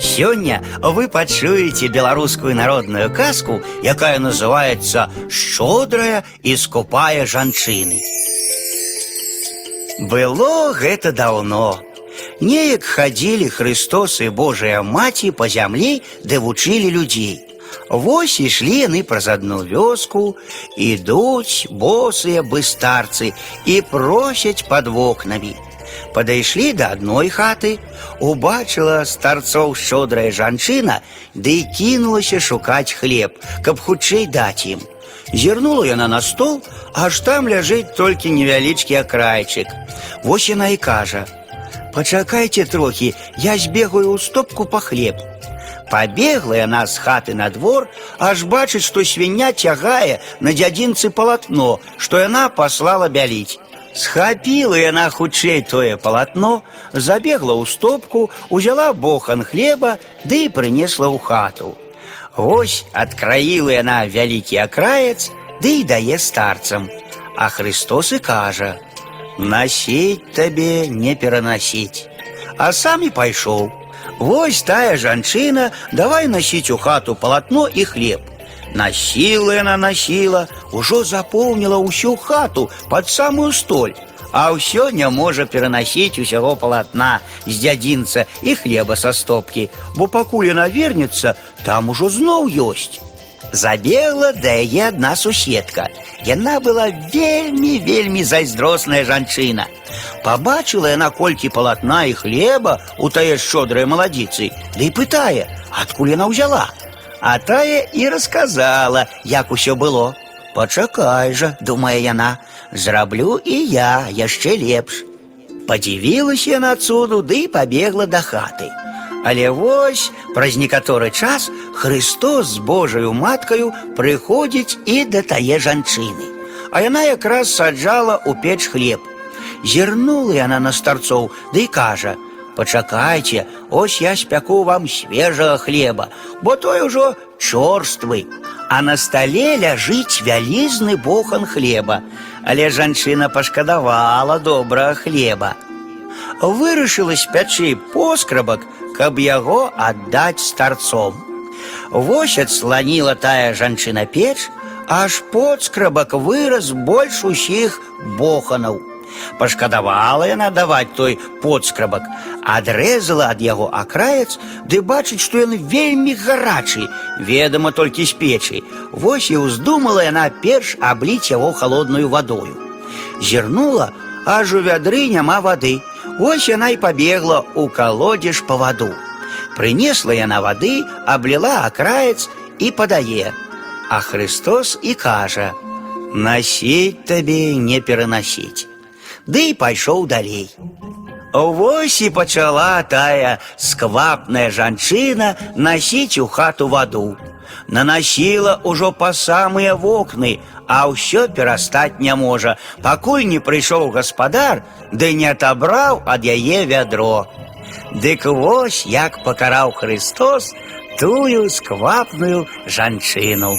Сёння вы пачуеце беларускую народную казку, якая называется «Шчодрая і скупая жанчыны. Было гэта даўно. Неяк хадзілі Христос і Божая маці па зямлі, ды вучылі людзей. Вось ішлі яны праз адну вёску, ідуць босыя быстарцы і просяць пад вокнамі. Падышлі да адной хаты, убачыла старцоў шчодрая жанчына, ды і кінулася шукаць хлеб, каб хутчэй даць ім. Зірнула яна на стол, аж там ляжыць толькі невялічкі акрайчык. Вось яна і кажа: « Пачакайце трохі, я збегаю ў стопку па хлеб. Пабегла яна з хаты на двор, аж бачыць, што свіння цягае на дзядзінцы палатно, што яна паслала бяліць. Схапіла яна хутчэй тое палатно, забегла ў стопку, узяла бохан хлеба ды і прынесла ў хату. Вось адкраіла яна вялікі акраец, ды і дае старцам. А Христос і кажа: « Насіць табе не перанасіць. А сам і пайшоў. Вось тая жанчына, давай насіць у хату палатно і хлеб. Насіла яна насіла, ужо запоўніла ўсю хату пад самую столь, а ўсё не можа перанасіць усяго палатна з дзядзінца і хлеба са стопкі, бо пакуль яна вернецца, там ужо зноў ёсць. Забегла да яе адна суседка. Яна была вельмі вельмі зайздросная жанчына. Пабачыла яна колькі палатна і хлеба у тае шчодрай маладзіцы, ды і пытае, адкуль яна ўзяла. А тая і расказала, як усё было. Пачакай жа, думае яна, зраблю і я яшчэ лепш. Падзівілася яна цуду ды і пабегла да хаты. Але вось праз некаторы час Христос з Божаю маткаю прыходзіць і да тае жанчыны. А яна якраз саджала ў печ хлеб. Зірнула яна на старцоў, ды і кажа: « Пачакайце, ось я спяку вам свежага хлеба, бо той ужо чорствы. А на стале ляжыць вялізны бохан хлеба, але жанчына пашкадавала добрага хлеба. Вырашыла спячы поскрабак, каб яго аддаць старцом. Вось адсланіла тая жанчына печ, аж подскрабак вырас больш усіх боханаў. Пашкадавала яна даваць той подскрабак, адрэзала ад яго акраец, ды бачыць, што ён вельмі гарачы, ведама толькі з печы. Вось і ўздумала яна перш абліць яго халоднаю вадою. Зірнула, аж у вядры няма вады. Вось яна і пабегла ў калодзеж па ваду. Прынесла яна вады, абліла акраец і падае. А Христос і кажа: « Насіць табе не перанасіць. Ды і пайшоў далей. Вось і пачала тая сквапная жанчына насіць у хату ваду. Нанасіла ўжо па самыя вокны, а ўсё перастаць не можа, пакуль не прыйшоў гаспадар, ды не атабраў ад яе вядро. Дык вось як пакараў Христос тую сквапную жанчыну.